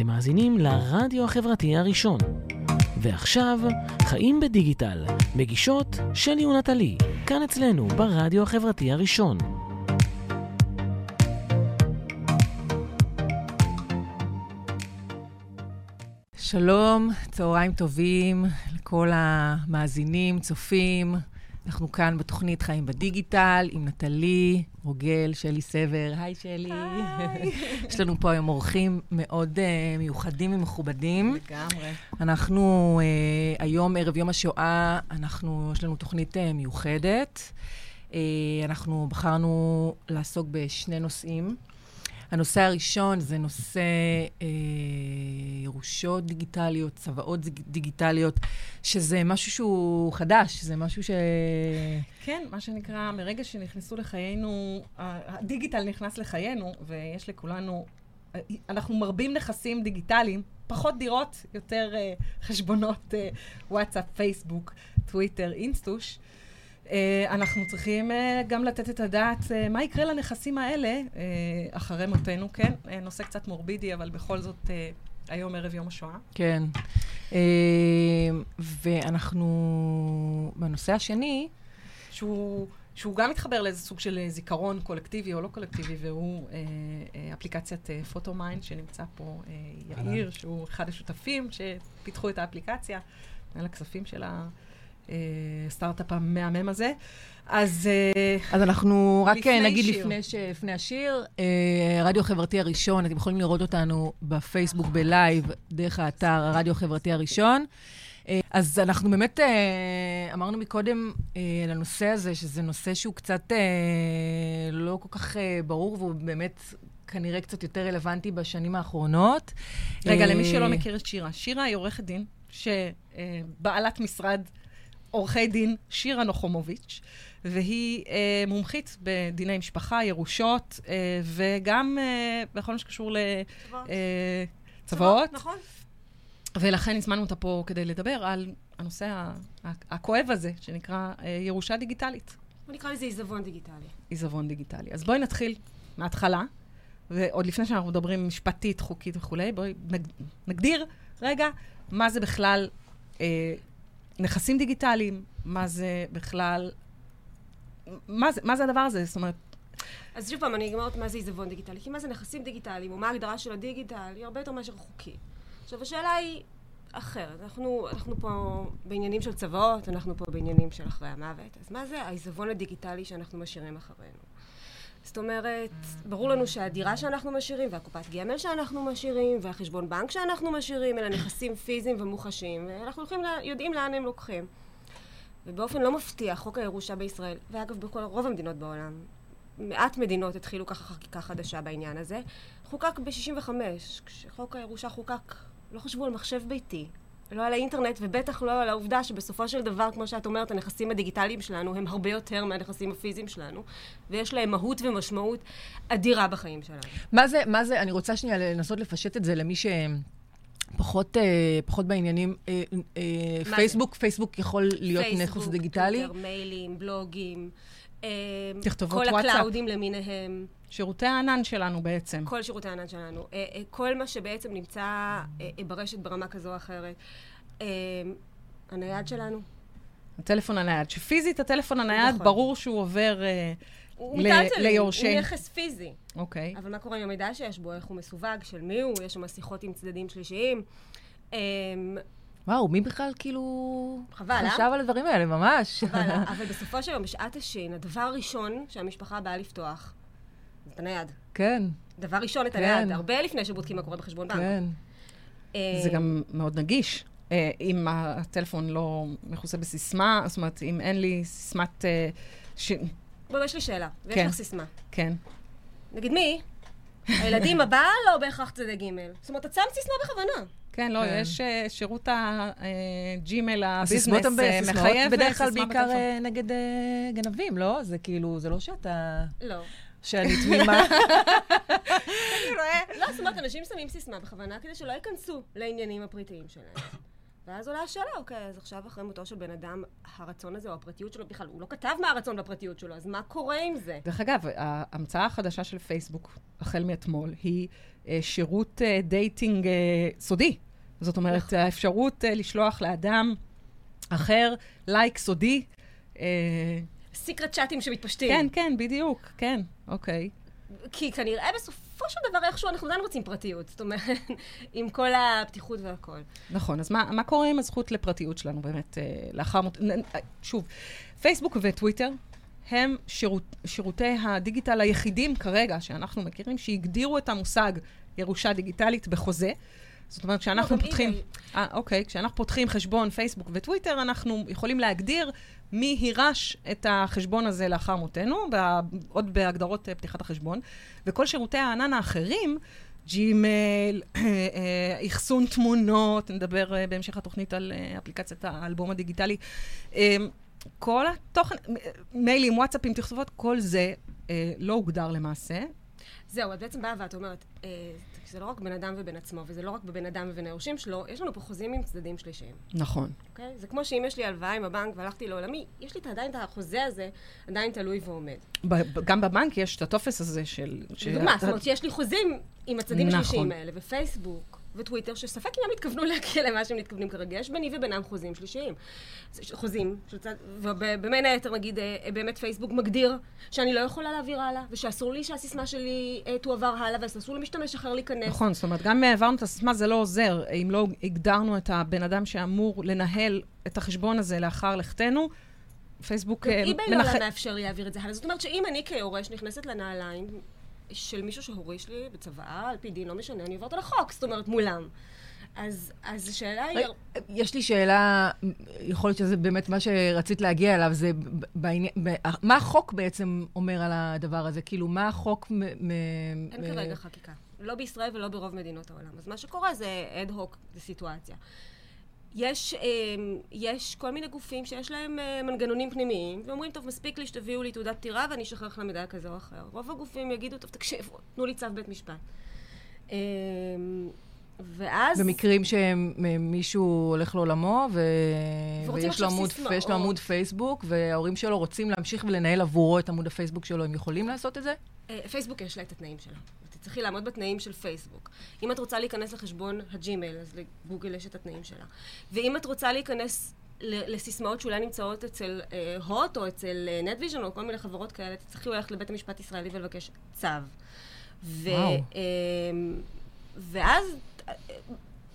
אתם מאזינים לרדיו החברתי הראשון. ועכשיו, חיים בדיגיטל, מגישות שלי ונטלי, כאן אצלנו ברדיו החברתי הראשון. שלום, צהריים טובים לכל המאזינים, צופים. אנחנו כאן בתוכנית חיים בדיגיטל עם נטלי, רוגל, שלי סבר. היי, שלי. היי. יש לנו פה היום אורחים מאוד uh, מיוחדים ומכובדים. לגמרי. אנחנו uh, היום, ערב יום השואה, אנחנו, יש לנו תוכנית uh, מיוחדת. Uh, אנחנו בחרנו לעסוק בשני נושאים. הנושא הראשון זה נושא אה, ירושות דיגיטליות, צוואות דיגיטליות, שזה משהו שהוא חדש, זה משהו ש... כן, מה שנקרא, מרגע שנכנסו לחיינו, הדיגיטל נכנס לחיינו, ויש לכולנו, אנחנו מרבים נכסים דיגיטליים, פחות דירות, יותר אה, חשבונות אה, וואטסאפ, פייסבוק, טוויטר, אינסטוש. אה, אנחנו צריכים אה, גם לתת את הדעת אה, מה יקרה לנכסים האלה אחרי מותנו, כן? נושא קצת מורבידי, אבל בכל זאת, היום ערב יום השואה. כן. ואנחנו, בנושא השני, שהוא... שהוא גם מתחבר לאיזה סוג של זיכרון קולקטיבי או לא קולקטיבי, והוא אה, אה, אפליקציית אה, Photomyne, שנמצא פה אה, יאיר, שהוא אחד השותפים שפיתחו את האפליקציה, על הכספים של ה... הסטארט-אפ המהמם הזה. אז... אה, אז אנחנו רק נגיד שיר. לפני, ש... לפני השיר, הרדיו החברתי הראשון, אתם יכולים לראות אותנו בפייסבוק בלייב, דרך האתר הרדיו החברתי הראשון. אה, אז אנחנו באמת אמרנו מקודם על הנושא הזה, שזה נושא שהוא קצת לא כל כך ברור, והוא באמת כנראה קצת יותר רלוונטי בשנים האחרונות. רגע, למי שלא מכיר את שירה, שירה היא עורכת דין, שבעלת משרד עורכי דין שירה נוחומוביץ', והיא אה, מומחית בדיני משפחה, ירושות, אה, וגם אה, בכל מה שקשור לצוואות. אה, נכון. ולכן הזמנו אותה פה כדי לדבר על הנושא הכואב הזה, שנקרא אה, ירושה דיגיטלית. בוא נקרא לזה עיזבון דיגיטלי. עיזבון דיגיטלי. אז בואי נתחיל מההתחלה, ועוד לפני שאנחנו מדברים משפטית, חוקית וכולי, בואי נגדיר רגע מה זה בכלל אה, נכסים דיגיטליים, מה זה בכלל, מה זה, מה זה הדבר הזה? זאת אומרת... אז שוב פעם, אני אומרת מה זה עיזבון דיגיטלי, כי מה זה נכסים דיגיטליים, או מה ההגדרה של הדיגיטל, היא הרבה יותר מאשר חוקי. עכשיו, השאלה היא אחרת. אנחנו, אנחנו פה בעניינים של צוואות, אנחנו פה בעניינים של אחרי המוות. אז מה זה העיזבון הדיגיטלי שאנחנו משאירים אחרינו? זאת אומרת, ברור לנו שהדירה שאנחנו משאירים, והקופת גמל שאנחנו משאירים, והחשבון בנק שאנחנו משאירים, אלה נכסים פיזיים ומוחשיים, ואנחנו הולכים, יודעים לאן הם לוקחים. ובאופן לא מפתיע, חוק הירושה בישראל, ואגב, בכל רוב המדינות בעולם, מעט מדינות התחילו ככה חקיקה חדשה בעניין הזה, חוקק ב-65. כשחוק הירושה חוקק, לא חשבו על מחשב ביתי, לא על האינטרנט, ובטח לא על העובדה שבסופו של דבר, כמו שאת אומרת, הנכסים הדיגיטליים שלנו הם הרבה יותר מהנכסים הפיזיים שלנו, ויש להם מהות ומשמעות אדירה בחיים שלנו. מה זה, מה זה, אני רוצה שנייה לנסות לפשט את זה למי ש... פחות, אה, פחות בעניינים. אה, אה, פייסבוק, זה? פייסבוק יכול להיות פייסבוק, נכס דיגיטלי? פייסבוק, טוויטר, מיילים, בלוגים. אה, תכתובות וואטסאפ. כל ה clouds למיניהם. שירותי הענן שלנו בעצם. כל שירותי הענן שלנו. אה, אה, כל מה שבעצם נמצא אה, ברשת ברמה כזו או אחרת. הנייד שלנו. הטלפון הנייד. שפיזית הטלפון הנייד, נכון. ברור שהוא עובר ליורשי. הוא נכס פיזי. אוקיי. אבל מה קורה עם המידע שיש בו? איך הוא מסווג? של מי הוא? יש שם שיחות עם צדדים שלישיים. וואו, מי בכלל כאילו... חבל, אה? חשב על הדברים האלה, ממש. חבל, אבל בסופו של יום, בשעת השין, הדבר הראשון שהמשפחה באה לפתוח, את הנייד. כן. דבר ראשון, את הנייד, כן. הרבה לפני שבודקים מה קורה בחשבון בנק. כן. אה, זה גם מאוד נגיש. אה, אם הטלפון לא מכוסה בסיסמה, זאת אומרת, אם אין לי סיסמת... אה, ש... בואי, יש לי שאלה, ויש כן. לך סיסמה. כן. נגיד מי? הילדים הבעל או בהכרח צדדי ג'? זאת אומרת, את שמת סיסמה בכוונה. כן, לא, כן. יש שירות ה-Gmail, הביזנס, מחייב בדרך כלל בעיקר נגד גנבים, לא? זה כאילו, זה לא שאתה... לא. שאני תמימה. לא, זאת אומרת, אנשים שמים סיסמה בכוונה כדי שלא ייכנסו לעניינים הפרטיים שלהם. ואז עולה השאלה, אוקיי, אז עכשיו אחרי מותו של בן אדם, הרצון הזה או הפרטיות שלו בכלל, הוא לא כתב מה הרצון והפרטיות שלו, אז מה קורה עם זה? דרך אגב, ההמצאה החדשה של פייסבוק, החל מאתמול, היא אה, שירות אה, dating אה, סודי. זאת אומרת, נכון. האפשרות לשלוח לאדם אחר לייק סודי. אה, secret צ'אטים שמתפשטים. כן, כן, בדיוק, כן, אוקיי. כי כנראה בסופו של דבר איכשהו אנחנו עדיין רוצים פרטיות. זאת אומרת, עם כל הפתיחות והכל. נכון, אז מה, מה קורה עם הזכות לפרטיות שלנו באמת אה, לאחר מות... שוב, פייסבוק וטוויטר הם שירות, שירותי הדיגיטל היחידים כרגע שאנחנו מכירים, שהגדירו את המושג ירושה דיגיטלית בחוזה. זאת אומרת, כשאנחנו לא, פותחים... אה, אוקיי. כשאנחנו פותחים חשבון פייסבוק וטוויטר, אנחנו יכולים להגדיר מי יירש את החשבון הזה לאחר מותנו, עוד בהגדרות אה, פתיחת החשבון. וכל שירותי הענן האחרים, ג'ימייל, אה, אה, אחסון תמונות, נדבר בהמשך התוכנית על אפליקציית האלבום הדיגיטלי. כל התוכן, מיילים, וואטסאפים, תכתובות, כל זה לא הוגדר למעשה. זהו, את בעצם באה ואת אומרת, זה לא רק בן אדם ובין עצמו, וזה לא רק בבן אדם ובין היורשים שלו, יש לנו פה חוזים עם צדדים שלישיים. נכון. אוקיי? זה כמו שאם יש לי הלוואה עם הבנק והלכתי לעולמי, יש לי עדיין את החוזה הזה, עדיין תלוי ועומד. גם בבנק יש את הטופס הזה של... לדוגמה, זאת אומרת שיש לי חוזים עם הצדדים נכון. השלישיים האלה, ופייסבוק, וטוויטר, שספק אם הם התכוונו להגיע למה שהם מתכוונים כרגע. יש ביני ובינם חוזים שלישיים. חוזים, ובין היתר, נגיד, אה, אה, באמת פייסבוק מגדיר שאני לא יכולה להעביר הלאה, ושאסור לי שהסיסמה שלי אה, תועבר הלאה, ואסור למשתמש אחר להיכנס. נכון, זאת אומרת, גם אם העברנו את הסיסמה זה לא עוזר. אם לא הגדרנו את הבן אדם שאמור לנהל את החשבון הזה לאחר לכתנו, פייסבוק מנחה... אי-ביי לא מאפשר לי להעביר את זה הלאה. זאת אומרת שאם אני כיורש נכנסת לנעליים של מישהו שהוריש לי בצוואה, על פי דין, לא משנה, אני עוברת על החוק, זאת אומרת, מולם. אז, אז השאלה היא... יש לי שאלה, יכול להיות שזה באמת מה שרצית להגיע אליו, זה בעניין, מה החוק בעצם אומר על הדבר הזה? כאילו, מה החוק... מ, אין. כרגע חקיקה. לא בישראל ולא ברוב מדינות העולם. אז מה שקורה זה אד הוק, זה סיטואציה. יש, אמ, יש כל מיני גופים שיש להם אה, מנגנונים פנימיים, ואומרים, טוב, מספיק לי שתביאו לי תעודת פטירה ואני אשחרר לכם מידע כזה או אחר. רוב הגופים יגידו, טוב, תקשיבו, תנו לי צו בית משפט. ואז... במקרים שמישהו הולך לעולמו, ו... ויש, לו עמוד, ויש לו עמוד פייסבוק, וההורים שלו רוצים להמשיך ולנהל עבורו את עמוד הפייסבוק שלו, הם יכולים לעשות את זה? אה, פייסבוק יש לה את התנאים שלה. תצטרכי לעמוד בתנאים של פייסבוק. אם את רוצה להיכנס לחשבון ה-Gmail, אז לגוגל יש את התנאים שלה. ואם את רוצה להיכנס לסיסמאות שאולי נמצאות אצל אה, הוט או אצל אה, נטוויז'ן או כל מיני חברות כאלה, תצטרכי ללכת לבית המשפט ישראלי ולבקש צו. ו, אה, ואז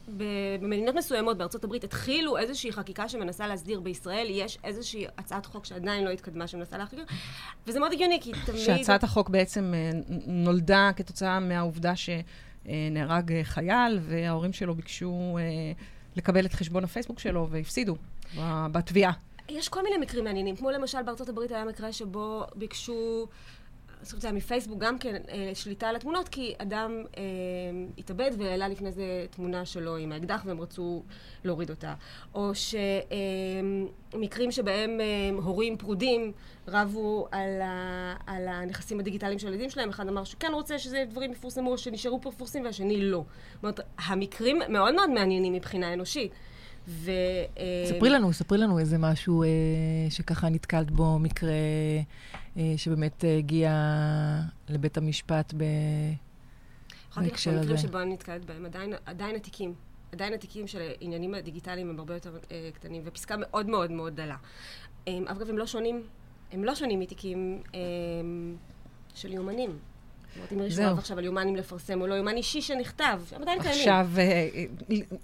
במדינות מסוימות בארצות הברית התחילו איזושהי חקיקה שמנסה להסדיר בישראל, יש איזושהי הצעת חוק שעדיין לא התקדמה שמנסה להחזיר, וזה מאוד הגיוני, כי תמיד... שהצעת החוק בעצם אה, נולדה כתוצאה מהעובדה שנהרג אה, חייל, וההורים שלו ביקשו אה, לקבל את חשבון הפייסבוק שלו והפסידו בתביעה. יש כל מיני מקרים מעניינים, כמו למשל בארצות הברית היה מקרה שבו ביקשו... זאת אומרת, מפייסבוק גם כן אה, שליטה על התמונות, כי אדם אה, התאבד והעלה לפני זה תמונה שלו עם האקדח והם רצו להוריד אותה. או שמקרים אה, שבהם אה, הורים פרודים רבו על, ה, על הנכסים הדיגיטליים של הילדים שלהם, אחד אמר שכן רוצה שזה דברים יפורסמו, שנשארו פה מפורסמים, והשני לא. זאת אומרת, המקרים מאוד מאוד מעניינים מבחינה אנושית. ו... אה, ספרי לנו, ספרי לנו איזה משהו אה, שככה נתקלת בו, מקרה אה, שבאמת הגיע לבית המשפט ב... בהקשר הזה. המקרים שבו אני נתקלת בהם, עדיין, עדיין התיקים. עדיין התיקים של העניינים הדיגיטליים הם הרבה יותר אה, קטנים, ופסקה מאוד מאוד מאוד דלה. אה, אגב, הם לא שונים, הם לא שונים מתיקים אה, של יומנים. זאת אומרת, אם עכשיו על יומנים לפרסם או לא, יומן אישי שנכתב, הם עדיין קיימים. עכשיו, אה,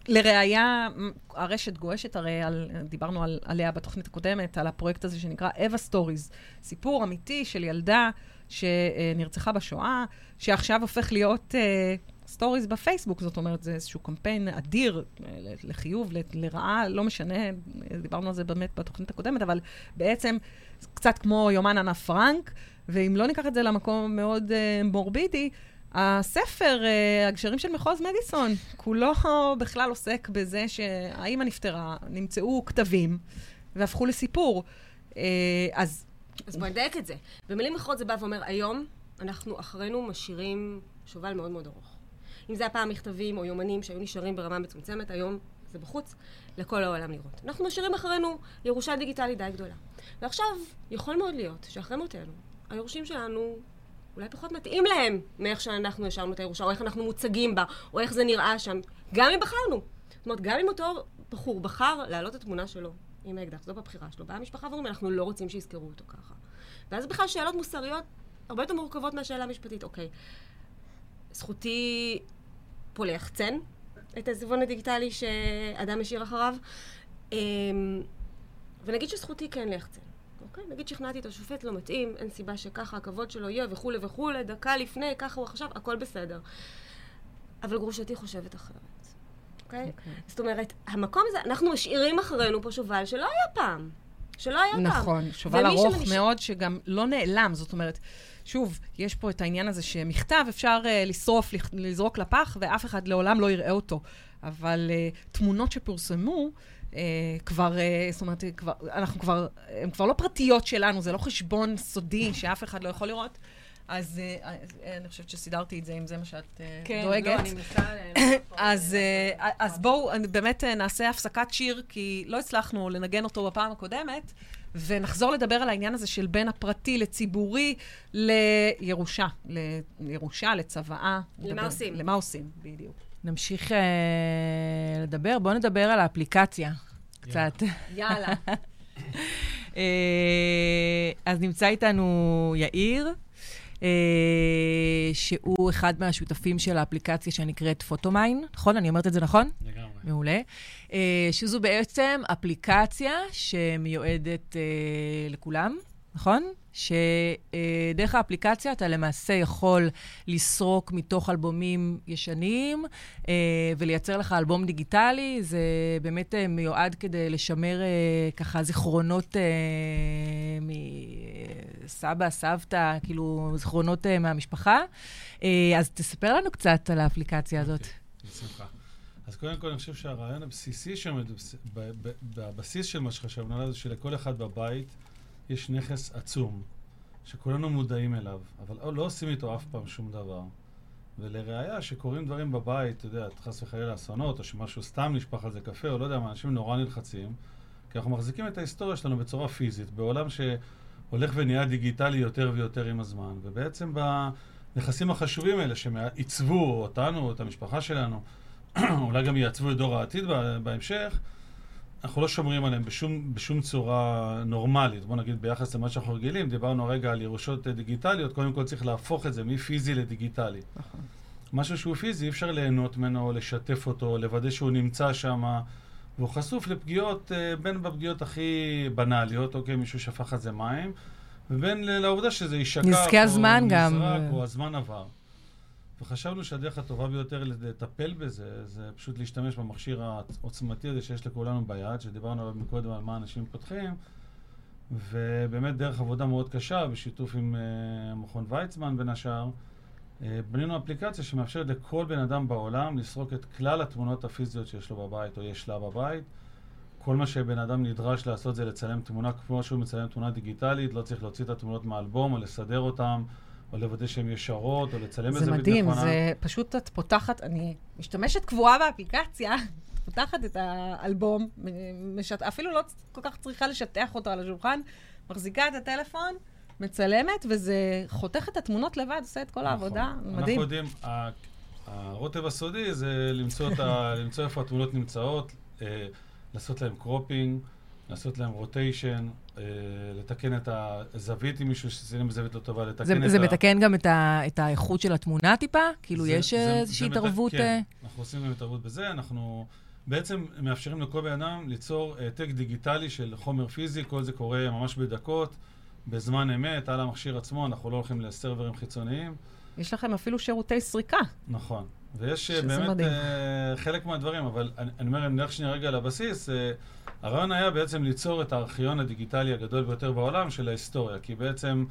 לראיה, הרשת גועשת, הרי על, דיברנו על, עליה בתוכנית הקודמת, על הפרויקט הזה שנקרא Eva Stories, סיפור אמיתי של ילדה שנרצחה בשואה, שעכשיו הופך להיות... stories אה, בפייסבוק, זאת אומרת, זה איזשהו קמפיין אדיר אה, לחיוב, לרעה, לא משנה, דיברנו על זה באמת בתוכנית הקודמת, אבל בעצם קצת כמו יומן אנה פרנק, ואם לא ניקח את זה למקום מאוד אה, מורבידי, הספר, uh, הגשרים של מחוז מדיסון, כולו בכלל עוסק בזה שהאימא נפטרה, נמצאו כתבים והפכו לסיפור. Uh, אז... אז בואי נדייק את זה. במילים אחרות זה בא ואומר, היום אנחנו אחרינו משאירים שובל מאוד מאוד ארוך. אם זה היה פעם מכתבים או יומנים שהיו נשארים ברמה מצומצמת, היום זה בחוץ, לכל העולם לראות. אנחנו משאירים אחרינו ירושה דיגיטלית די גדולה. ועכשיו, יכול מאוד להיות שאחרי מותנו, היורשים שלנו אולי פחות מתאים להם מאיך שאנחנו השארנו את הירושה, או איך אנחנו מוצגים בה, או איך זה נראה שם, גם אם בחרנו. זאת אומרת, גם אם אותו בחור בחר להעלות את התמונה שלו עם האקדח, זו בבחירה שלו, באה המשפחה ואומרים, אנחנו לא רוצים שיזכרו אותו ככה. ואז בכלל שאלות מוסריות הרבה יותר מורכבות מהשאלה המשפטית. אוקיי, זכותי פה ליחצן את הזיוון הדיגיטלי שאדם השאיר אחריו, אמ, ונגיד שזכותי כן ליחצן. אוקיי? נגיד שכנעתי את השופט, לא מתאים, אין סיבה שככה הכבוד שלו יהיה וכולי וכולי, דקה לפני, ככה הוא חשב, הכל בסדר. אבל גרושתי חושבת אחרת. אוקיי? Okay? אוקיי. זאת אומרת, המקום הזה, אנחנו משאירים אחרינו פה שובל שלא היה פעם. שלא היה נכון, פעם. נכון, שובל ארוך שמנש... מאוד, שגם לא נעלם. זאת אומרת, שוב, יש פה את העניין הזה שמכתב אפשר uh, לשרוף, לזרוק לפח, ואף אחד לעולם לא יראה אותו. אבל uh, תמונות שפורסמו, כבר, uh, זאת אומרת, כבר, אנחנו כבר, הן כבר לא פרטיות שלנו, זה לא חשבון סודי שאף אחד לא יכול לראות. אז uh, אני חושבת שסידרתי את זה, אם זה מה שאת דואגת. כן, לא, אני מנסה... אז, uh, אז בואו באמת נעשה הפסקת שיר, כי לא הצלחנו לנגן אותו בפעם הקודמת. ונחזור לדבר על העניין הזה של בין הפרטי לציבורי לירושה, לירושה, לצוואה. למה עושים? למה עושים, בדיוק. נמשיך uh, לדבר. בואו נדבר על האפליקציה קצת. יאללה. uh, אז נמצא איתנו יאיר. Uh, שהוא אחד מהשותפים של האפליקציה שנקראת פוטומיין, נכון? אני אומרת את זה נכון? לגמרי. מעולה. אה, שזו בעצם אפליקציה שמיועדת אה, לכולם, נכון? שדרך האפליקציה אתה למעשה יכול לסרוק מתוך אלבומים ישנים אה, ולייצר לך אלבום דיגיטלי. זה באמת מיועד כדי לשמר ככה זיכרונות מסבא, סבתא, כאילו זיכרונות מהמשפחה. אז תספר לנו קצת על האפליקציה הזאת. Okay, בשמחה. אז קודם כל, אני חושב שהרעיון הבסיסי שעומד בבסיס של מה שחשבנו עליו, זה שלכל אחד בבית יש נכס עצום, שכולנו מודעים אליו, אבל לא עושים איתו אף פעם שום דבר. ולראיה, שקורים דברים בבית, אתה יודע, חס וחלילה אסונות, או שמשהו סתם נשפך על זה קפה, או לא יודע מה, אנשים נורא נלחצים, כי אנחנו מחזיקים את ההיסטוריה שלנו בצורה פיזית, בעולם שהולך ונהיה דיגיטלי יותר ויותר עם הזמן, ובעצם בנכסים החשובים האלה, שעיצבו אותנו, את המשפחה שלנו, אולי גם יעצבו את דור העתיד בהמשך, אנחנו לא שומרים עליהם בשום, בשום צורה נורמלית. בוא נגיד ביחס למה שאנחנו רגילים, דיברנו הרגע על ירושות דיגיטליות, קודם כל צריך להפוך את זה מפיזי לדיגיטלי. נכון. משהו שהוא פיזי, אי אפשר ליהנות ממנו, לשתף אותו, לוודא שהוא נמצא שם, והוא חשוף לפגיעות, אה, בין בפגיעות הכי בנאליות, אוקיי, מישהו שפך על זה מים, ובין לעובדה שזה יישכח, נזקי הזמן גם. נזרק, או הזמן עבר. וחשבנו שהדרך הטובה ביותר לטפל בזה, זה פשוט להשתמש במכשיר העוצמתי הזה שיש לכולנו ביד, שדיברנו עליו מקודם על מה אנשים פותחים, ובאמת דרך עבודה מאוד קשה, בשיתוף עם uh, מכון ויצמן בין השאר, uh, בנינו אפליקציה שמאפשרת לכל בן אדם בעולם לסרוק את כלל התמונות הפיזיות שיש לו בבית או יש לה בבית. כל מה שבן אדם נדרש לעשות זה לצלם תמונה כמו שהוא מצלם תמונה דיגיטלית, לא צריך להוציא את התמונות מהאלבום או לסדר אותן. או לוודא שהן ישרות, או לצלם את זה נכונה. זה מדהים, זה פשוט את פותחת, אני משתמשת קבועה באפליקציה, פותחת את האלבום, משט... אפילו לא כל כך צריכה לשטח אותו על השולחן, מחזיקה את הטלפון, מצלמת, וזה חותך את התמונות לבד, עושה את כל נכון. העבודה, מדהים. אנחנו יודעים, הרוטב הסודי זה למצוא, ה... למצוא איפה התמונות נמצאות, אה, לעשות להם cropping, לעשות להם rotation, אה, לתקן את הזווית עם מישהו שצילם בזווית לא טובה, לתקן זה, את זה ה... מתקן גם את, ה, את האיכות של התמונה טיפה? כאילו, זה, יש איזושהי התערבות? כן, אה? אנחנו עושים גם התערבות בזה. אנחנו בעצם מאפשרים לכל בן אדם ליצור העתק uh, דיגיטלי של חומר פיזי, כל זה קורה ממש בדקות, בזמן אמת, על המכשיר עצמו, אנחנו לא הולכים לסרברים חיצוניים. יש לכם אפילו שירותי סריקה. נכון. ויש אה, באמת מדהים. uh, חלק מהדברים, אבל אני, אני אומר, אם נלך שנייה רגע לבסיס, uh, הרעיון היה בעצם ליצור את הארכיון הדיגיטלי הגדול ביותר בעולם של ההיסטוריה, כי בעצם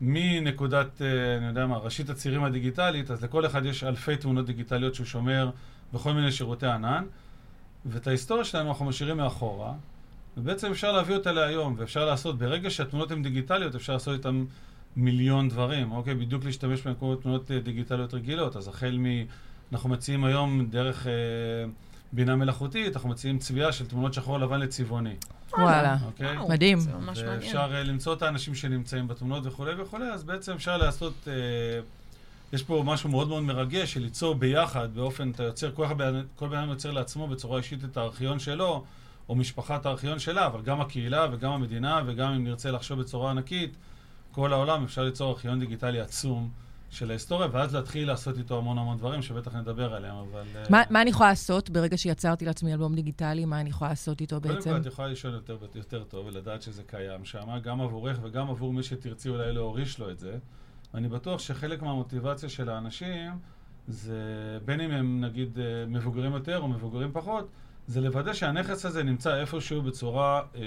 מנקודת, אה, אני יודע מה, ראשית הצירים הדיגיטלית, אז לכל אחד יש אלפי תמונות דיגיטליות שהוא שומר בכל מיני שירותי ענן, ואת ההיסטוריה שלנו אנחנו משאירים מאחורה, ובעצם אפשר להביא אותה להיום, ואפשר לעשות, ברגע שהתמונות הן דיגיטליות, אפשר לעשות איתן מיליון דברים, אוקיי? בדיוק להשתמש במקומות תמונות אה, דיגיטליות רגילות, אז החל מ... אנחנו מציעים היום דרך... אה, בינה מלאכותית, אנחנו מציעים צביעה של תמונות שחור לבן לצבעוני. וואלה, אוקיי? וואו, מדהים. זה ממש מעניין. ואפשר uh, למצוא את האנשים שנמצאים בתמונות וכולי וכולי, אז בעצם אפשר לעשות, uh, יש פה משהו מאוד מאוד מרגש, של ליצור ביחד, באופן, אתה יוצר, כל כל בן אדם יוצר לעצמו בצורה אישית את הארכיון שלו, או משפחת הארכיון שלה, אבל גם הקהילה וגם המדינה, וגם אם נרצה לחשוב בצורה ענקית, כל העולם אפשר ליצור ארכיון דיגיטלי עצום של ההיסטוריה, ואז להתחיל לעשות איתו המון המון דברים שבטח נדבר עליהם, אבל... uh, מה, מה אני יכולה לעשות ברגע שיצרתי לעצמי אלבום דיגיטלי? מה אני יכולה לעשות איתו קודם בעצם? כל, את יכולה לישון יותר, יותר טוב ולדעת שזה קיים שם, גם עבורך וגם עבור מי שתרצי אולי להוריש לו את זה. ואני בטוח שחלק מהמוטיבציה של האנשים זה, בין אם הם נגיד אה, מבוגרים יותר או מבוגרים פחות, זה לוודא שהנכס הזה נמצא איפשהו בצורה, אה,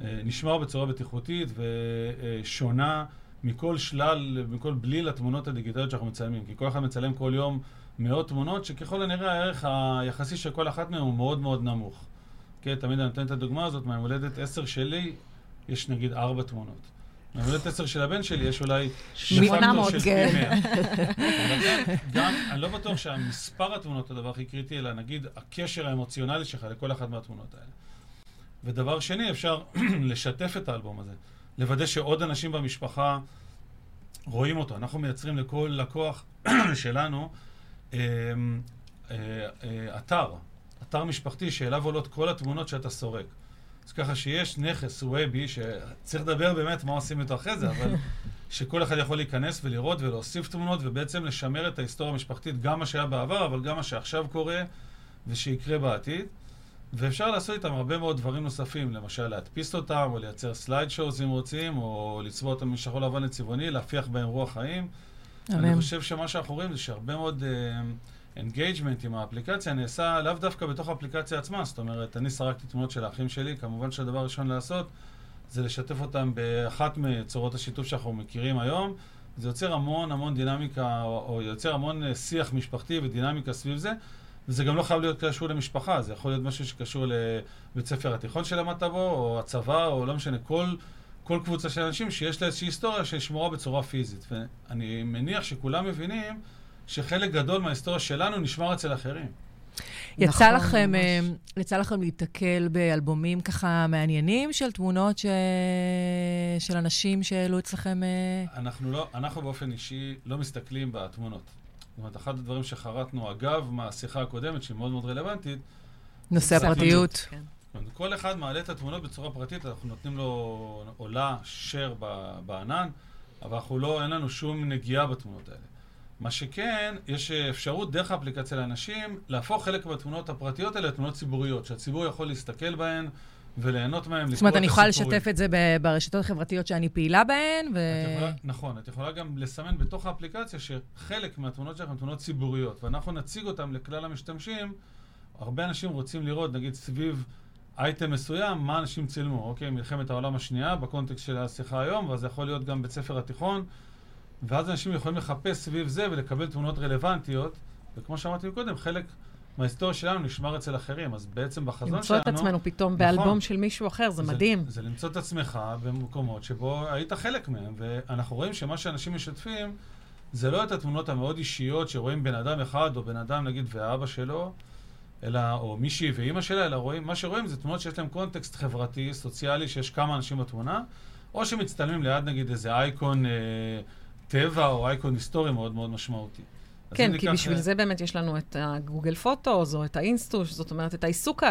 אה, נשמר בצורה בטיחותית ושונה מכל שלל, מכל בליל התמונות הדיגיטליות שאנחנו מצלמים. כי כל אחד מצלם כל יום מאות תמונות, שככל הנראה הערך היחסי של כל אחת מהן הוא מאוד מאוד נמוך. כן, תמיד אני נותן את הדוגמה הזאת, מהיום הולדת 10 שלי, יש נגיד ארבע תמונות. מהיום הולדת 10 של הבן שלי, יש אולי... שמונה מאות, של כן. גם- גם, אני לא בטוח שהמספר התמונות הוא הדבר הכי קריטי, אלא נגיד הקשר האמוציונלי שלך לכל אחת מהתמונות האלה. ודבר שני, אפשר לשתף את האלבום הזה. לוודא שעוד אנשים במשפחה רואים אותו. אנחנו מייצרים לכל לקוח שלנו אה, אה, אה, אתר, אתר משפחתי שאליו עולות כל התמונות שאתה סורק. אז ככה שיש נכס וובי, שצריך לדבר באמת מה עושים איתו אחרי זה, אבל שכל אחד יכול להיכנס ולראות ולהוסיף תמונות ובעצם לשמר את ההיסטוריה המשפחתית, גם מה שהיה בעבר, אבל גם מה שעכשיו קורה ושיקרה בעתיד. ואפשר לעשות איתם הרבה מאוד דברים נוספים, למשל להדפיס אותם, או לייצר slide shows אם רוצים, או לצבוע אותם משחור לבן לצבעוני, להפיח בהם רוח חיים. אני אמן. חושב שמה שאנחנו רואים זה שהרבה מאוד engagement עם האפליקציה נעשה לאו דווקא בתוך האפליקציה עצמה. זאת אומרת, אני סרקתי תמונות של האחים שלי, כמובן שהדבר הראשון לעשות זה לשתף אותם באחת מצורות השיתוף שאנחנו מכירים היום. זה יוצר המון המון דינמיקה, או, או יוצר המון אה, שיח משפחתי ודינמיקה סביב זה. וזה גם לא חייב להיות קשור למשפחה, זה יכול להיות משהו שקשור לבית ספר התיכון שלמדת בו, או הצבא, או לא משנה, כל, כל קבוצה של אנשים שיש לה איזושהי היסטוריה ששמורה בצורה פיזית. ואני מניח שכולם מבינים שחלק גדול מההיסטוריה שלנו נשמר אצל אחרים. יצא נכון, לכם, ממש. אה, יצא לכם להיתקל באלבומים ככה מעניינים של תמונות ש... של אנשים שהעלו אצלכם... אה, אנחנו, לא, אנחנו באופן אישי לא מסתכלים בתמונות. זאת אומרת, אחד הדברים שחרטנו אגב מהשיחה הקודמת, שהיא מאוד מאוד רלוונטית, נושא הפרטיות. כן. כל אחד מעלה את התמונות בצורה פרטית, אנחנו נותנים לו עולה, share בענן, אבל אנחנו לא, אין לנו שום נגיעה בתמונות האלה. מה שכן, יש אפשרות דרך האפליקציה לאנשים להפוך חלק מהתמונות הפרטיות האלה לתמונות ציבוריות, שהציבור יכול להסתכל בהן וליהנות מהן, זאת אומרת, אני יכולה הסיפורים. לשתף את זה ברשתות החברתיות שאני פעילה בהן, ו... את יכולה, נכון, את יכולה גם לסמן בתוך האפליקציה שחלק מהתמונות שלכם הן תמונות ציבוריות, ואנחנו נציג אותן לכלל המשתמשים. הרבה אנשים רוצים לראות, נגיד, סביב אייטם מסוים, מה אנשים צילמו, אוקיי? מלחמת העולם השנייה, בקונטקסט של השיחה היום, ואז זה יכול להיות גם בית ספר התיכון, ואז אנשים יכולים לחפש סביב זה ולקבל תמונות רלוונטיות, וכמו שאמרתי קודם, חלק מההיסטוריה שלנו נשמר אצל אחרים, אז בעצם בחזון למצוא שלנו... את עצמנו פתאום נכון. באלבום של מישהו אחר, זה מדהים. זה למצוא את עצמך במקומות שבו היית חלק מהם, ואנחנו רואים שמה שאנשים משתפים זה לא את התמונות המאוד אישיות שרואים בן אדם אחד, או בן אדם נגיד ואבא שלו, אלא, או מישהי ואימא שלה, אלא רואים, מה שרואים זה תמונות שיש להם קונטקסט חברתי, סוציאלי, שיש כמה אנשים בתמונה, או שמצטלמים ליד נגיד איזה אייקון אה, טבע או אייקון היסטורי מאוד מאוד משמעותי. כן, כי בשביל אה, זה באמת יש לנו את הגוגל פוטוס, או את האינסטוש, זאת אומרת, את העיסוק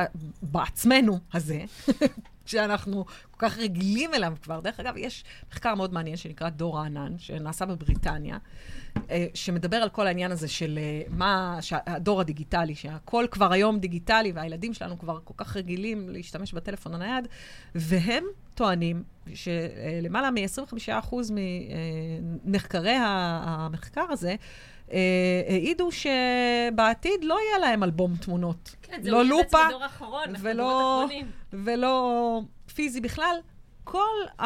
בעצמנו הזה, שאנחנו כל כך רגילים אליו כבר. דרך אגב, יש מחקר מאוד מעניין שנקרא דור הענן, שנעשה בבריטניה, אה, שמדבר על כל העניין הזה של אה, מה, הדור הדיגיטלי, שהכל כבר היום דיגיטלי, והילדים שלנו כבר כל כך רגילים להשתמש בטלפון הנייד, והם טוענים שלמעלה מ-25% ממחקרי ה- המחקר הזה, העידו שבעתיד לא יהיה להם אלבום תמונות. כן, זה לא לופה בעצם הדור האחרון, ולא-. ולא פיזי בכלל. כל, ה...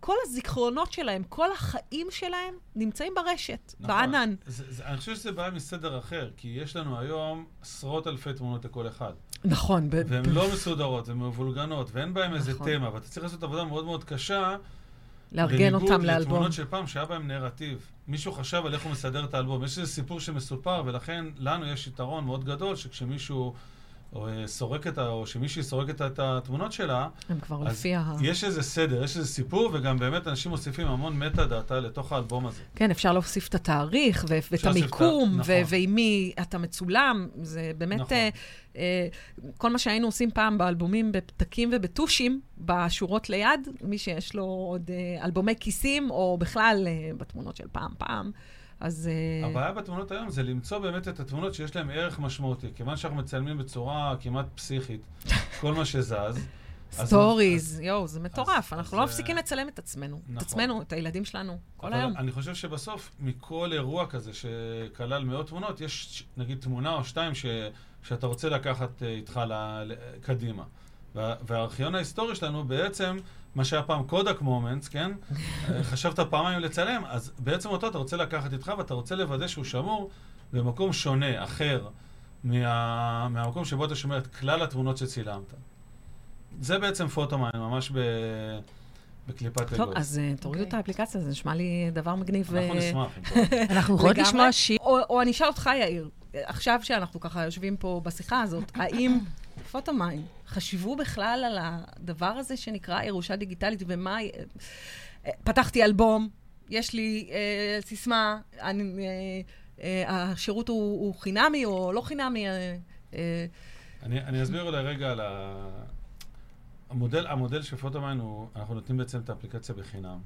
כל הזיכרונות שלהם, כל החיים שלהם, נמצאים ברשת, נכון. בענן. זה, זה, אני חושב שזה בעיה מסדר אחר, כי יש לנו היום עשרות אלפי תמונות לכל אחד. נכון. והן ב- לא מסודרות, הן מבולגנות, ואין בהן איזה נכון. תמה, ואתה צריך לעשות עבודה מאוד מאוד קשה לארגן אותם לאלבום. בניגוד לתמונות של פעם שהיה בהם נרטיב. מישהו חשב על איך הוא מסדר את האלבום. יש איזה סיפור שמסופר, ולכן לנו יש יתרון מאוד גדול, שכשמישהו... או אה, סורקת, או שמישהי סורקת את התמונות שלה, הם כבר לפי ה... יש איזה סדר, יש איזה סיפור, וגם באמת אנשים מוסיפים המון מטה דאטה לתוך האלבום הזה. כן, אפשר להוסיף את התאריך, ו- ואת המיקום, נכון. ועם מי אתה מצולם, זה באמת... נכון. Uh, uh, כל מה שהיינו עושים פעם באלבומים בפתקים ובטושים, בשורות ליד, מי שיש לו עוד uh, אלבומי כיסים, או בכלל uh, בתמונות של פעם-פעם. אז... אה, הבעיה בתמונות היום זה למצוא באמת את התמונות שיש להן ערך משמעותי. כיוון שאנחנו מצלמים בצורה כמעט פסיכית כל מה שזז. stories, יואו, זה מטורף. אנחנו לא מפסיקים לצלם את עצמנו. את נכון. עצמנו, את הילדים שלנו, כל היום. אני חושב שבסוף, מכל אירוע כזה שכלל מאות תמונות, יש נגיד תמונה או שתיים שאתה רוצה לקחת אה, איתך קדימה. והארכיון ההיסטורי שלנו בעצם מה שהיה פעם Kodak moments, כן? חשבת פעמיים לצלם, אז בעצם אותו אתה רוצה לקחת איתך ואתה רוצה לוודא שהוא שמור במקום שונה, אחר, מה, מהמקום שבו אתה שומר את כלל התמונות שצילמת. זה בעצם פוטומיין, ממש ב... בקליפת אגוז. טוב, אז uh, תורידו okay. את האפליקציה, זה נשמע לי דבר מגניב. אנחנו נשמח. אנחנו יכולים לשמוע שיר. או אני אשאל אותך, יאיר, עכשיו שאנחנו ככה יושבים פה בשיחה הזאת, האם פוטומיין חשבו בכלל על הדבר הזה שנקרא ירושה דיגיטלית, ומה... אה, פתחתי אלבום, יש לי אה, סיסמה, אני, אה, אה, השירות הוא, הוא חינמי או לא חינמי. אה, אה, אני, אני אסביר אולי רגע על ה... המודל, המודל של Photomyne הוא, אנחנו נותנים בעצם את האפליקציה בחינם.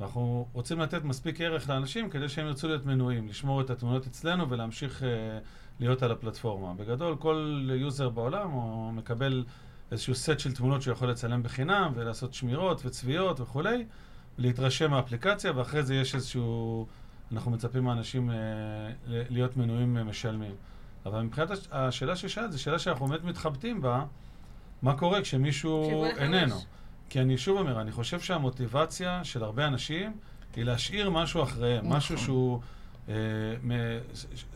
ואנחנו רוצים לתת מספיק ערך לאנשים כדי שהם ירצו להיות מנויים, לשמור את התמונות אצלנו ולהמשיך אה, להיות על הפלטפורמה. בגדול, כל user בעולם הוא מקבל איזשהו סט של תמונות שהוא יכול לצלם בחינם ולעשות שמירות וצביעות וכולי, להתרשם מהאפליקציה, ואחרי זה יש איזשהו... אנחנו מצפים מאנשים אה, להיות מנויים אה, משלמים. אבל מבחינת הש... השאלה ששאלת, זו שאלה שאנחנו באמת מתחבטים בה, מה קורה כשמישהו איננו. כי אני שוב אומר, אני חושב שהמוטיבציה של הרבה אנשים היא להשאיר משהו אחריהם, נכון. משהו שהוא... אה,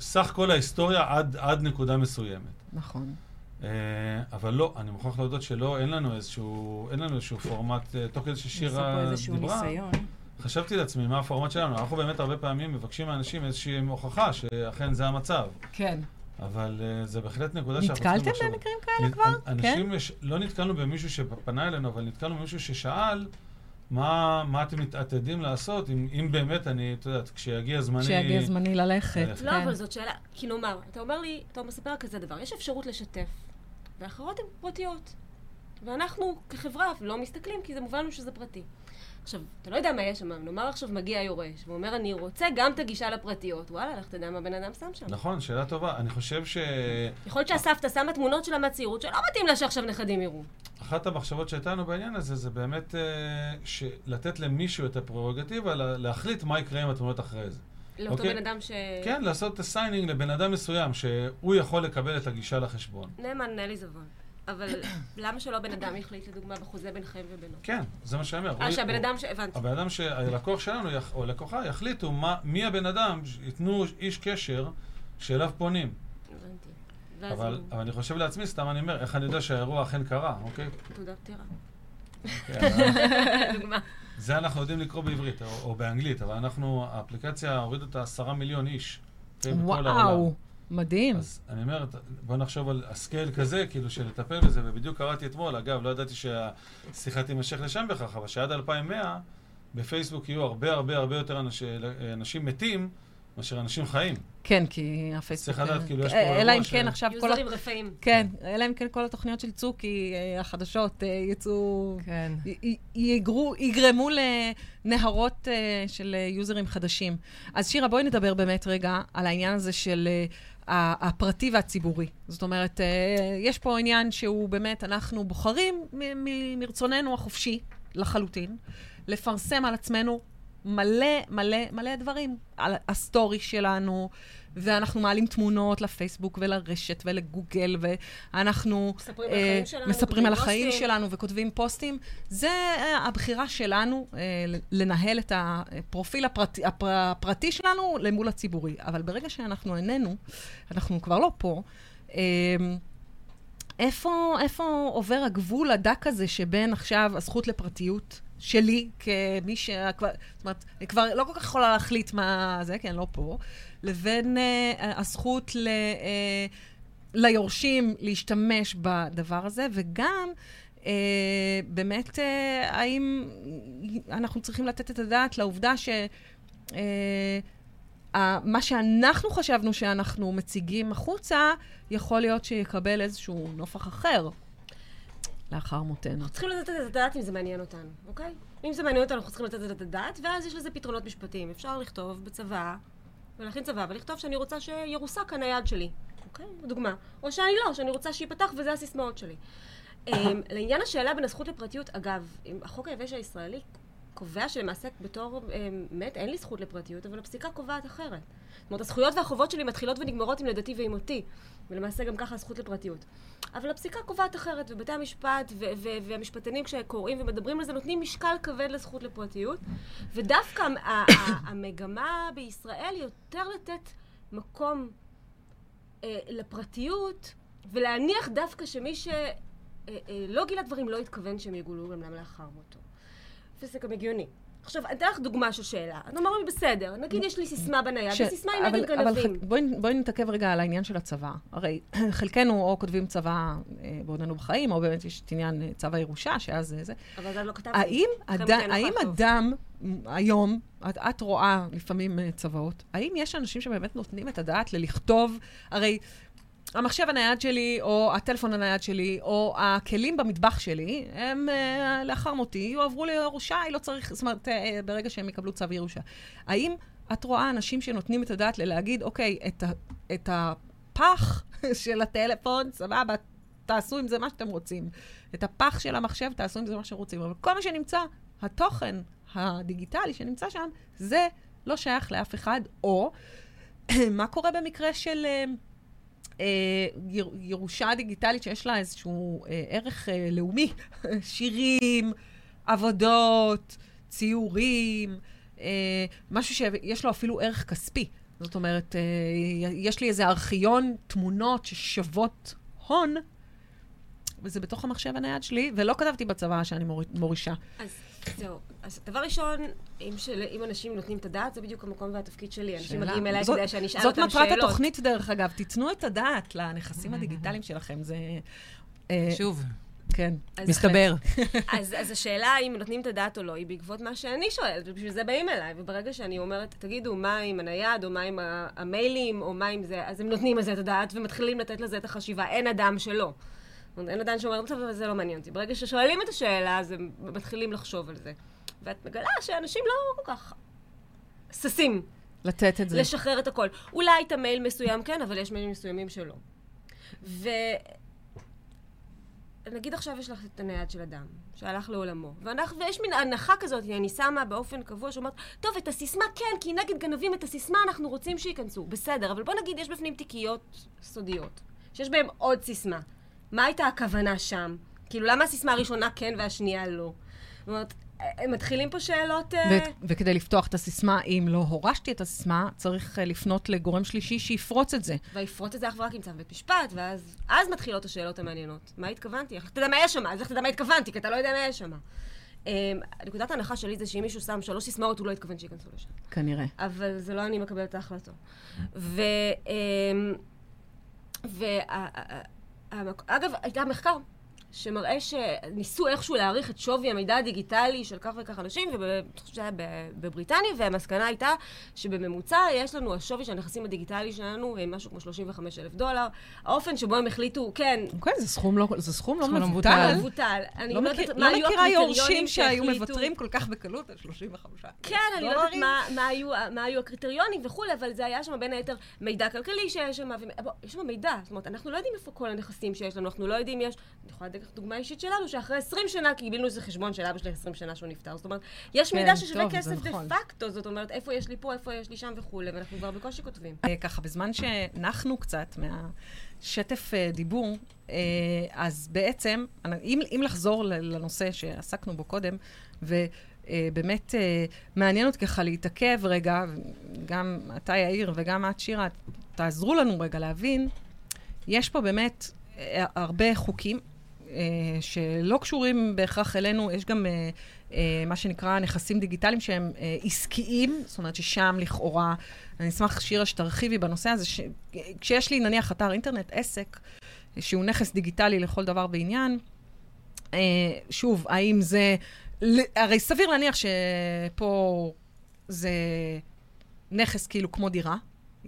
סך כל ההיסטוריה עד, עד נקודה מסוימת. נכון. אה, אבל לא, אני מוכרח להודות שלא, אין לנו איזשהו, אין לנו איזשהו פורמט, אה, תוך כדי ששירה דיברה. ניסיון. חשבתי לעצמי, מה הפורמט שלנו? אנחנו באמת הרבה פעמים מבקשים מאנשים איזושהי הוכחה שאכן זה המצב. כן. אבל uh, זה בהחלט נקודה שאנחנו צריכים לחשוב. נתקלתם במקרים כאלה כבר? אנשים, כן? יש, לא נתקלנו במישהו שפנה אלינו, אבל נתקלנו במישהו ששאל, מה, מה אתם מתעתדים לעשות, אם, אם באמת, אני, את יודעת, כשיגיע זמני... כשיגיע זמני ללכת. לא, כן. אבל זאת שאלה, כי נאמר, אתה אומר לי, אתה מספר כזה דבר, יש אפשרות לשתף, ואחרות הן פרטיות. ואנחנו כחברה לא מסתכלים, כי זה מובן לנו שזה פרטי. עכשיו, אתה לא יודע מה יש שם, נאמר עכשיו מגיע יורש, ואומר, אני רוצה גם את הגישה לפרטיות. וואלה, לך תדע מה בן אדם שם שם. נכון, שאלה טובה. אני חושב ש... יכול להיות שהסבתא שמה תמונות שלה מהצעירות, שלא מתאים לה שעכשיו נכדים יראו. אחת המחשבות שהייתה לנו בעניין הזה, זה באמת אה, לתת למישהו את הפררוגטיבה להחליט מה יקרה עם התמונות אחרי זה. לאותו אוקיי? בן אדם ש... כן, לעשות את ה signing לבן אדם מסוים, שהוא יכול לקבל את הגישה לחשבון. נאמן נלי זבון. אבל למה שלא בן אדם יחליט, לדוגמה, בחוזה ביניכם ובינו? כן, זה מה שאני אומר. אה, שהבן אדם ש... הבנתי. הבן אדם שהלקוח שלנו, או לקוחה, יחליטו מי הבן אדם, ייתנו איש קשר שאליו פונים. הבנתי. אבל, אבל אני חושב לעצמי, סתם אני אומר, איך אני יודע שהאירוע אכן קרה, אוקיי? תעודת פטירה. אוקיי, זה אנחנו יודעים לקרוא בעברית או, באנגלית, אבל אנחנו, האפליקציה הורידו את העשרה מיליון איש. וואו. מדהים. אז אני אומר, בוא נחשוב על הסקייל כזה, כאילו, של לטפל בזה, ובדיוק קראתי אתמול, אגב, לא ידעתי שהשיחה תימשך לשם בכך, אבל שעד 2100, בפייסבוק יהיו הרבה הרבה הרבה יותר אנש, אנשים מתים מאשר אנשים חיים. כן, כי הפייסבוק... צריך לדעת, כאילו, יש פה אירוע ש... אלא אם כן עכשיו כל... יוזרים רפאים. כן, אלא אם כן כל התוכניות של צוקי, אה, החדשות, אה, יצאו... כן. יגרמו לנהרות אה, של יוזרים חדשים. אז שירה, בואי נדבר באמת רגע על העניין הזה של הפרטי והציבורי. זאת אומרת, יש פה עניין שהוא באמת, אנחנו בוחרים מרצוננו החופשי לחלוטין, לפרסם על עצמנו מלא, מלא, מלא דברים על ה story שלנו, ואנחנו מעלים תמונות לפייסבוק ולרשת ולגוגל, ואנחנו מספרים על החיים שלנו, מספרים על החיים פוסטים. שלנו וכותבים פוסטים. זה uh, הבחירה שלנו, uh, לנהל את הפרופיל הפרטי, הפר, הפרטי שלנו למול הציבורי. אבל ברגע שאנחנו איננו, אנחנו כבר לא פה, uh, איפה, איפה עובר הגבול הדק הזה שבין עכשיו הזכות לפרטיות, שלי, כמי ש... זאת אומרת, אני כבר לא כל כך יכולה להחליט מה זה, כי אני לא פה, לבין uh, הזכות ל, uh, ליורשים להשתמש בדבר הזה, וגם uh, באמת, uh, האם אנחנו צריכים לתת את הדעת לעובדה ש... Uh, מה שאנחנו חשבנו שאנחנו מציגים החוצה, יכול להיות שיקבל איזשהו נופח אחר לאחר מותנו. אנחנו צריכים לתת את הדעת אם זה מעניין אותנו, אוקיי? אם זה מעניין אותנו, אנחנו צריכים לתת את הדעת, ואז יש לזה פתרונות משפטיים. אפשר לכתוב בצבא, ולהכין צבא, ולכתוב שאני רוצה שירוסק הנייד שלי, אוקיי? דוגמה. או שאני לא, שאני רוצה שייפתח וזה הסיסמאות שלי. אמ, לעניין השאלה בין הזכות לפרטיות, אגב, החוק היבש הישראלי קובע שלמעשה בתור אמ, מת אין לי זכות לפרטיות, אבל הפסיקה קובעת אחרת. זאת אומרת, הזכויות והחובות שלי מתחילות ונגמרות עם לידתי ועם מותי, ולמעשה גם ככה הזכות לפרטיות. אבל הפסיקה קובעת אחרת, ובתי המשפט והמשפטנים כשקוראים ומדברים על זה נותנים משקל כבד לזכות לפרטיות, ושדווקא המגמה בישראל יותר לתת מקום אה, לפרטיות, ולהניח דווקא שמי שלא אה, אה, גילה דברים לא התכוון שהם יגולו גם לאחר מותו. וזה גם הגיוני. עכשיו, אני אתן לך דוגמה של שאלה. אני אומר לי, בסדר, נגיד יש לי סיסמה בנייד, וסיסמה היא נגד גנבים. בואי, בואי נתעכב רגע על העניין של הצבא. הרי חלקנו או כותבים צבא אה, בעודנו בחיים, או באמת יש את עניין אה, צו הירושה, שאז זה. אבל זה לא כתבתי. האם, אד... האם אדם היום, את, את רואה לפעמים אה, צוואות, האם יש אנשים שבאמת נותנים את הדעת ללכתוב, הרי המחשב הנייד שלי, או הטלפון הנייד שלי, או הכלים במטבח שלי, הם uh, לאחר מותי יועברו לירושה, לא צריך, זאת אומרת, uh, ברגע שהם יקבלו צו ירושה. האם את רואה אנשים שנותנים את הדעת ללהגיד, אוקיי, את, את הפח של הטלפון, סבבה, תעשו עם זה מה שאתם רוצים. את הפח של המחשב, תעשו עם זה מה שאתם רוצים. אבל כל מה שנמצא, התוכן הדיגיטלי שנמצא שם, זה לא שייך לאף אחד. או, מה קורה במקרה של... Uh, אה, ירושה דיגיטלית שיש לה איזשהו אה, ערך אה, לאומי, שירים, עבודות, ציורים, אה, משהו שיש לו אפילו ערך כספי. זאת אומרת, אה, יש לי איזה ארכיון תמונות ששוות הון, וזה בתוך המחשב הנייד שלי, ולא כתבתי בצבא שאני מור... מורישה. אז זהו. אז דבר ראשון, אם, של, אם אנשים נותנים את הדעת, זה בדיוק המקום והתפקיד שלי. אנשים מגיעים אליי כדי שאני אשאל אותם שאלות. זאת מטרת התוכנית, דרך אגב. תיתנו את הדעת לנכסים הדיגיטליים שלכם. זה... אה, שוב. כן, אז מסתבר. אז, אז השאלה אם נותנים את הדעת או לא, היא בעקבות מה שאני שואלת, ובשביל זה באים אליי. וברגע שאני אומרת, תגידו, מה עם הנייד, או מה עם המיילים, או מה עם זה, אז הם נותנים לזה את הדעת ומתחילים לתת לזה את החשיבה. אין אדם שלא. אין אדם שאומר, טוב, אבל זה לא מעניין אותי. ברגע ששואלים את השאלה, אז הם מתחילים לחשוב על זה. ואת מגלה שאנשים לא כל כך ששים. לתת את זה. לשחרר את הכל. אולי את המייל מסוים כן, אבל יש מיילים מסוימים שלא. ו... נגיד עכשיו יש לך את הנייד של אדם, שהלך לעולמו, ואנחנו, ויש מין הנחה כזאת, אני שמה באופן קבוע שאומרת, טוב, את הסיסמה כן, כי נגד גנבים את הסיסמה אנחנו רוצים שייכנסו. בסדר, אבל בוא נגיד, יש בפנים תיקיות סודיות, שיש בהן עוד סיסמה. מה הייתה הכוונה שם? כאילו, למה הסיסמה הראשונה כן והשנייה לא? זאת אומרת, מתחילים פה שאלות... אה, ו- וכדי לפתוח את הסיסמה, אם לא הורשתי את הסיסמה, צריך uh, לפנות לגורם שלישי שיפרוץ את זה. ויפרוץ את זה אך ורק עם צו בית משפט, ואז אז מתחילות השאלות המעניינות. מה התכוונתי? איך תדע מה יש שם? אז איך תדע מה התכוונתי? כי אתה לא יודע מה יש שם. Um, נקודת ההנחה שלי זה שאם מישהו שם שלוש סיסמאות, הוא לא התכוון שייכנסו לשם. כנראה. אבל זה לא אני מקבלת את ההחלטות. ו... ו... אגב, הייתה מחקר שמראה שניסו איכשהו להעריך את שווי המידע הדיגיטלי של כך וכך אנשים, ואני חושבת שזה היה בבריטניה, והמסקנה הייתה שבממוצע יש לנו, השווי של הנכסים הדיגיטלי שלנו, משהו כמו 35 אלף דולר. האופן שבו הם החליטו, כן... כן, זה סכום לא, זה סכום לא מבוטל. לא מבוטל. אני לא, לא מכיר, לא מכירה יורשים שהיו מוותרים כל כך בקלות על 35 כן, אני לא יודעת מה, מה, היו, מה היו הקריטריונים וכולי, אבל זה היה שם בין היתר מידע כלכלי שיש שם, יש שם מידע. זאת אומרת, אנחנו לא יודעים איפה כל הנכסים שיש לנו, אנחנו לא יודעים, יש... אני יכולה לקחת דוגמה אישית שלנו, שאחרי 20 שנה קיבלנו איזה חשבון של אבא שלי 20 שנה שהוא נפטר. זאת אומרת, יש כן, מידע ששווה כסף דה נכון. פקטו, זאת אומרת, איפה יש לי פה, איפה יש לי שם וכולי, ואנחנו כבר בקושי כותבים. אה, ככה, בזמן שנחנו קצת מהשטף אה, דיבור, אה, אז בעצם, אם, אם לחזור לנושא שעסקנו בו קודם, ו... באמת מעניין אותי ככה להתעכב רגע, גם אתה יאיר וגם את שירה, תעזרו לנו רגע להבין, יש פה באמת הרבה חוקים, שלא קשורים בהכרח אלינו, יש גם אה, אה, מה שנקרא נכסים דיגיטליים שהם אה, עסקיים, זאת אומרת ששם לכאורה, אני אשמח, שירה, שתרחיבי בנושא הזה, ש... כשיש לי נניח אתר אינטרנט, עסק, שהוא נכס דיגיטלי לכל דבר ועניין, אה, שוב, האם זה... הרי סביר להניח שפה זה נכס כאילו כמו דירה,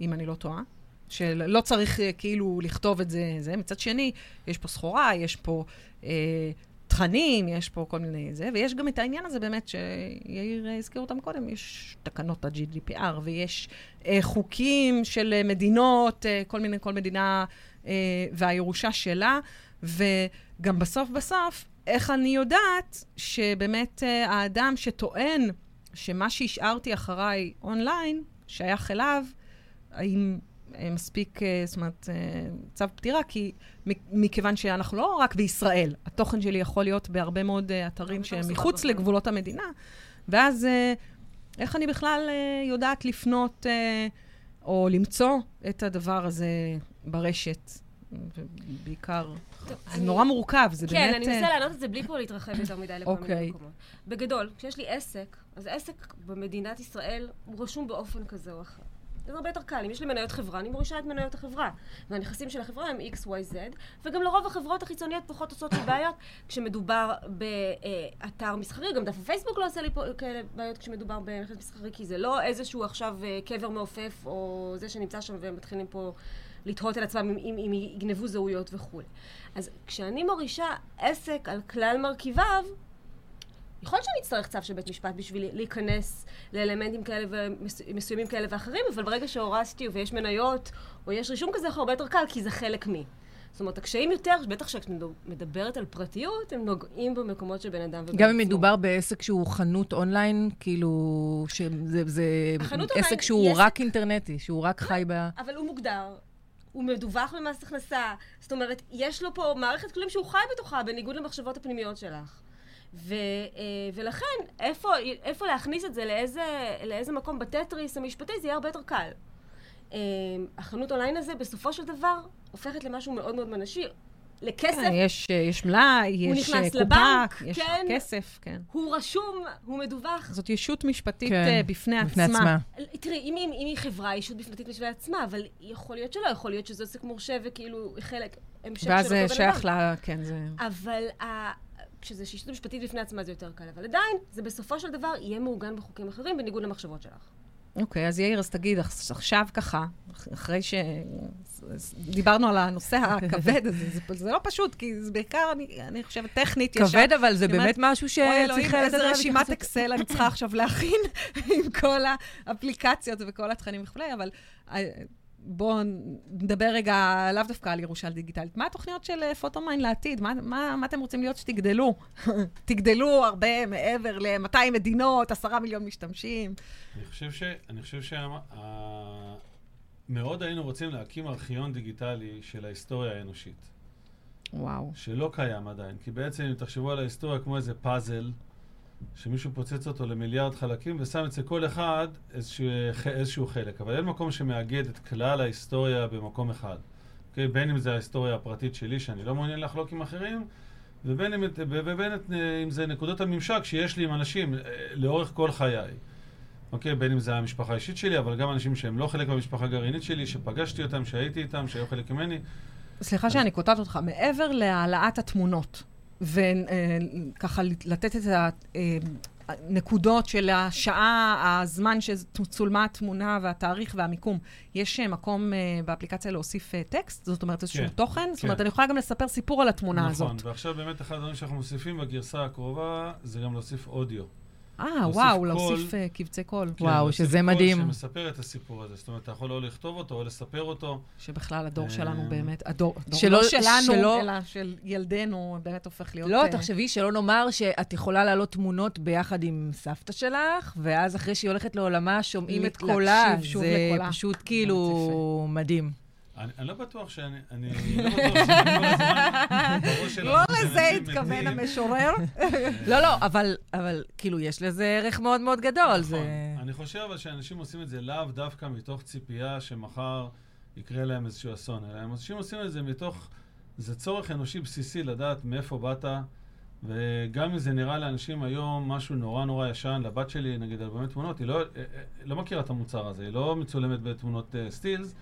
אם אני לא טועה. שלא צריך אה, כאילו לכתוב את זה, זה. מצד שני, יש פה סחורה, יש פה אה, תכנים, יש פה כל מיני זה, ויש גם את העניין הזה באמת, שיאיר הזכיר אותם קודם, יש תקנות ה-GDPR, ויש אה, חוקים של אה, מדינות, אה, כל מיני, כל מדינה אה, והירושה שלה, וגם בסוף בסוף, איך אני יודעת שבאמת אה, האדם שטוען שמה שהשארתי אחריי אונליין, שייך אליו, האם אה, מספיק, אה, זאת אומרת, אה, צו פטירה, כי מכיוון שאנחנו לא רק בישראל, התוכן שלי יכול להיות בהרבה מאוד אתרים שהם מחוץ לגבולות המדינה, ואז איך אני בכלל יודעת לפנות או למצוא את הדבר הזה ברשת? ובעיקר, זה נורא מורכב, זה כן, באמת... כן, אני מנסה לענות את זה בלי פה להתרחב יותר מדי לכל מיני אוקיי. מקומות. בגדול, כשיש לי עסק, אז עסק במדינת ישראל הוא רשום באופן כזה או אחר. זה הרבה יותר קל. אם יש לי מניות חברה, אני מורישה את מניות החברה. והנכסים של החברה הם X, Y, Z, וגם לרוב החברות החיצוניות פחות עושות לי בעיות כשמדובר באתר מסחרי. גם דף הפייסבוק לא עושה לי פה כאלה בעיות כשמדובר בנכס מסחרי, כי זה לא איזשהו עכשיו אה, קבר מעופף, או זה שנמצא שם והם מתחילים פה לתהות על עצמם אם, אם יגנבו זהויות וכולי. אז כשאני מורישה עסק על כלל מרכיביו, יכול להיות שאני אצטרך צו של בית משפט בשביל להיכנס לאלמנטים כאלה ומסוימים כאלה ואחרים, אבל ברגע שהורסתי ויש מניות, או יש רישום כזה, הרבה יותר קל, כי זה חלק מי. זאת אומרת, הקשיים יותר, בטח כשאת מדברת על פרטיות, הם נוגעים במקומות של בן אדם ובעצמו. גם אם מדובר בעסק שהוא חנות אונליין, כאילו, שזה זה עסק שהוא רק עסק... אינטרנטי, שהוא רק חי ב... אבל הוא מוגדר, הוא מדווח במס הכנסה. זאת אומרת, יש לו פה מערכת כלים שהוא חי בתוכה, בניגוד למחשבות הפנימיות שלך. ו, אה, ולכן, איפה, איפה להכניס את זה, לאיזה, לאיזה מקום בטטריס המשפטי, זה יהיה הרבה יותר קל. אה, החנות אונליין הזה, בסופו של דבר, הופכת למשהו מאוד מאוד מנשי. לכסף. כן, יש, אה, יש מלאי, יש קופה, לבנק, יש כן, כסף, כן. הוא רשום, הוא מדווח. זאת ישות משפטית כן, בפני, בפני עצמה. עצמה. תראי, אם, אם, אם היא חברה, היא ישות משפטית בפני עצמה, אבל יכול להיות שלא, יכול להיות שזה עסק מורשה וכאילו חלק, המשך של אותו בן אדם. ואז זה שייך ל... כן, זה... אבל כשזה שישות משפטית בפני עצמה זה יותר קל, אבל עדיין, זה בסופו של דבר יהיה מעוגן בחוקים אחרים, בניגוד למחשבות שלך. אוקיי, okay, אז יאיר, אז תגיד, עכשיו ככה, אחרי שדיברנו על הנושא הכבד הזה, זה, זה לא פשוט, כי זה בעיקר, אני, אני חושבת, טכנית ישר. כבד, אבל זה באמת משהו שצריך... אוי אלוהים, איזה רשימת אקסל אני צריכה עכשיו להכין עם כל האפליקציות וכל התכנים וכולי, אבל אה, בואו נדבר רגע לאו דווקא על ירושה דיגיטלית. מה התוכניות של פוטומיין אה, לעתיד? מה, מה, מה אתם רוצים להיות שתגדלו? תגדלו הרבה מעבר ל-200 מדינות, 10 מיליון משתמשים. אני חושב ש... אני חושב שה... מאוד היינו רוצים להקים ארכיון דיגיטלי של ההיסטוריה האנושית. וואו. שלא קיים עדיין. כי בעצם, אם תחשבו על ההיסטוריה כמו איזה פאזל, שמישהו פוצץ אותו למיליארד חלקים ושם אצל כל אחד איזשהו, איזשהו חלק. אבל אין מקום שמאגד את כלל ההיסטוריה במקום אחד. Okay, אוקיי? בין אם זה ההיסטוריה הפרטית שלי, שאני לא מעוניין לחלוק עם אחרים, ובין אם, ובין אם זה נקודות הממשק שיש לי עם אנשים אה, לאורך כל חיי. אוקיי, בין אם זה המשפחה האישית שלי, אבל גם אנשים שהם לא חלק מהמשפחה הגרעינית שלי, שפגשתי אותם, שהייתי איתם, שהיו חלק ממני. סליחה. שאני קוטעת אותך. מעבר להעלאת התמונות, וככה לתת את הנקודות של השעה, הזמן שצולמה התמונה והתאריך והמיקום. יש מקום באפליקציה להוסיף טקסט? זאת אומרת, איזשהו כן, תוכן? כן. זאת אומרת, אני יכולה גם לספר סיפור על התמונה נכון, הזאת. נכון, ועכשיו באמת אחד הדברים שאנחנו מוסיפים בגרסה הקרובה, זה גם להוסיף אודיו. אה, וואו, להוסיף uh, קבצי קול. כן, וואו, שזה מדהים. קול שמספר את הסיפור הזה. זאת אומרת, אתה יכול או לכתוב אותו או לספר אותו. שבכלל הדור שלנו אה, באמת, הדור, שלא, לא שלנו, שלא, אלא של ילדינו, באמת הופך להיות... לא, uh... תחשבי שלא נאמר שאת יכולה להעלות תמונות ביחד עם סבתא שלך, ואז אחרי שהיא הולכת לעולמה, שומעים את קולה. זה פשוט כאילו מדהים. אני לא בטוח שאני, אני לא בטוח שאני כל הזמן, לא לזה התכוון המשורר. לא, לא, אבל כאילו, יש לזה ערך מאוד מאוד גדול. נכון. אני חושב אבל שאנשים עושים את זה לאו דווקא מתוך ציפייה שמחר יקרה להם איזשהו אסון, אלא אנשים עושים את זה מתוך זה צורך אנושי בסיסי לדעת מאיפה באת, וגם אם זה נראה לאנשים היום משהו נורא נורא ישן, לבת שלי, נגיד, אלבומי תמונות, היא לא, אה, אה, לא מכירה את המוצר הזה, היא לא מצולמת בתמונות uh, סטילס,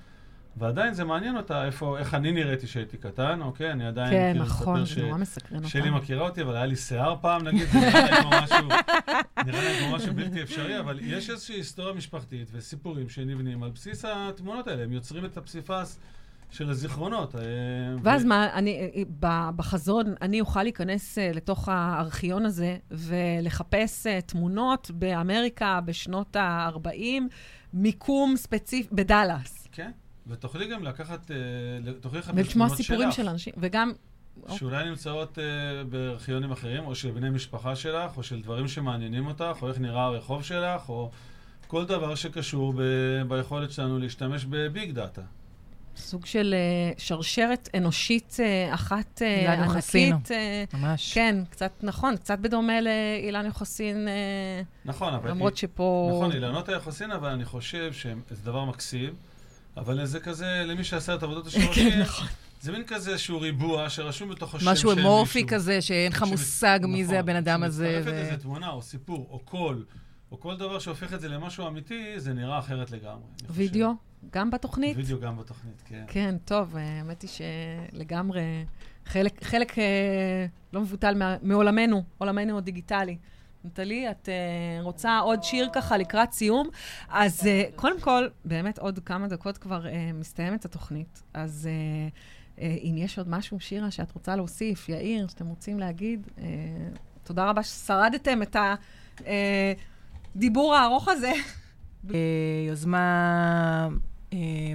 ועדיין זה מעניין אותה איפה, איך אני נראיתי כשהייתי קטן, אוקיי? אני עדיין כן, כאילו נכון, זה נורא מסקרן אותה. שלי מכירה אותי, אבל היה לי שיער פעם, נגיד, זה נראה לי כמו משהו, נראה לי כמו משהו בלתי אפשרי, אבל יש איזושהי היסטוריה משפחתית וסיפורים שנבנים על בסיס התמונות האלה, הם יוצרים את הפסיפס. של הזיכרונות. אה, ואז ו... מה, אני, בחזון, אני אוכל להיכנס אה, לתוך הארכיון הזה ולחפש אה, תמונות באמריקה בשנות ה-40, מיקום ספציפי, בדאלאס. כן, ותוכלי גם לקחת, תוכלי לחפש תמונות שלך. ולשמוע סיפורים של אנשים, וגם... שאולי אוקיי. נמצאות uh, בארכיונים אחרים, או של בני משפחה שלך, או של דברים שמעניינים אותך, או איך נראה הרחוב שלך, או כל דבר שקשור ב- ביכולת שלנו להשתמש בביג דאטה. סוג של uh, שרשרת אנושית uh, אחת uh, ענקית. Uh, ממש. כן, קצת, נכון, קצת בדומה לאילן יוחסין. Uh, נכון, אבל... למרות שפה... נכון, אילנות היוחסין, אבל אני חושב שזה דבר מקסים, אבל זה כזה, למי שעשה את עבודות השורשים, כן, נכון. זה מין כזה איזשהו ריבוע שרשום בתוך השם של מישהו. משהו אמורפי כזה, שאין לך מושג מי נכון, זה הבן אדם הזה. כשמצטרפת ו... איזה תמונה או סיפור או קול, או כל דבר שהופך את זה למשהו אמיתי, זה נראה אחרת לגמרי. וידאו? גם בתוכנית? וידאו גם בתוכנית, כן. כן, טוב, אה, האמת היא שלגמרי, חלק, חלק אה, לא מבוטל מעולמנו, עולמנו הדיגיטלי. נטלי, את uh, רוצה עוד שיר ככה לקראת סיום? אז uh, קודם כל, באמת עוד כמה דקות כבר uh, מסתיימת התוכנית. אז uh, uh, אם יש עוד משהו, שירה, שאת רוצה להוסיף, יאיר, שאתם רוצים להגיד, uh, תודה רבה ששרדתם את הדיבור הארוך הזה. יוזמה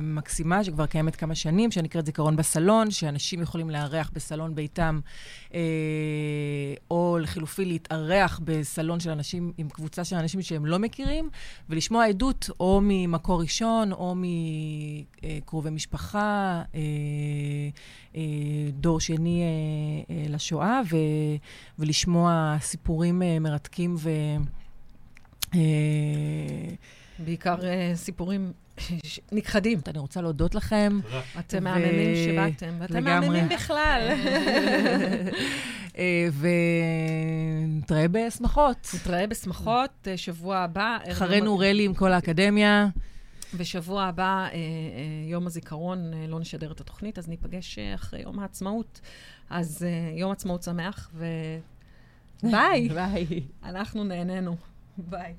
מקסימה, שכבר קיימת כמה שנים, שנקראת זיכרון בסלון, שאנשים יכולים לארח בסלון ביתם, אה, או לחילופי להתארח בסלון של אנשים, עם קבוצה של אנשים שהם לא מכירים, ולשמוע עדות או ממקור ראשון, או מקרובי משפחה, אה, אה, דור שני אה, אה, לשואה, ולשמוע סיפורים מרתקים ו... בעיקר סיפורים נכחדים. אני רוצה להודות לכם. אתם מהממים שבאתם, ואתם מהממים בכלל. אה, ונתראה בשמחות. נתראה בשמחות, אה, שבוע הבא. אחרינו רלי עם כל האקדמיה. בשבוע הבא, יום הזיכרון, לא נשדר את התוכנית, אז ניפגש אחרי יום העצמאות. אז יום עצמאות שמח, ו... ביי. ביי. אנחנו נהנינו. ביי.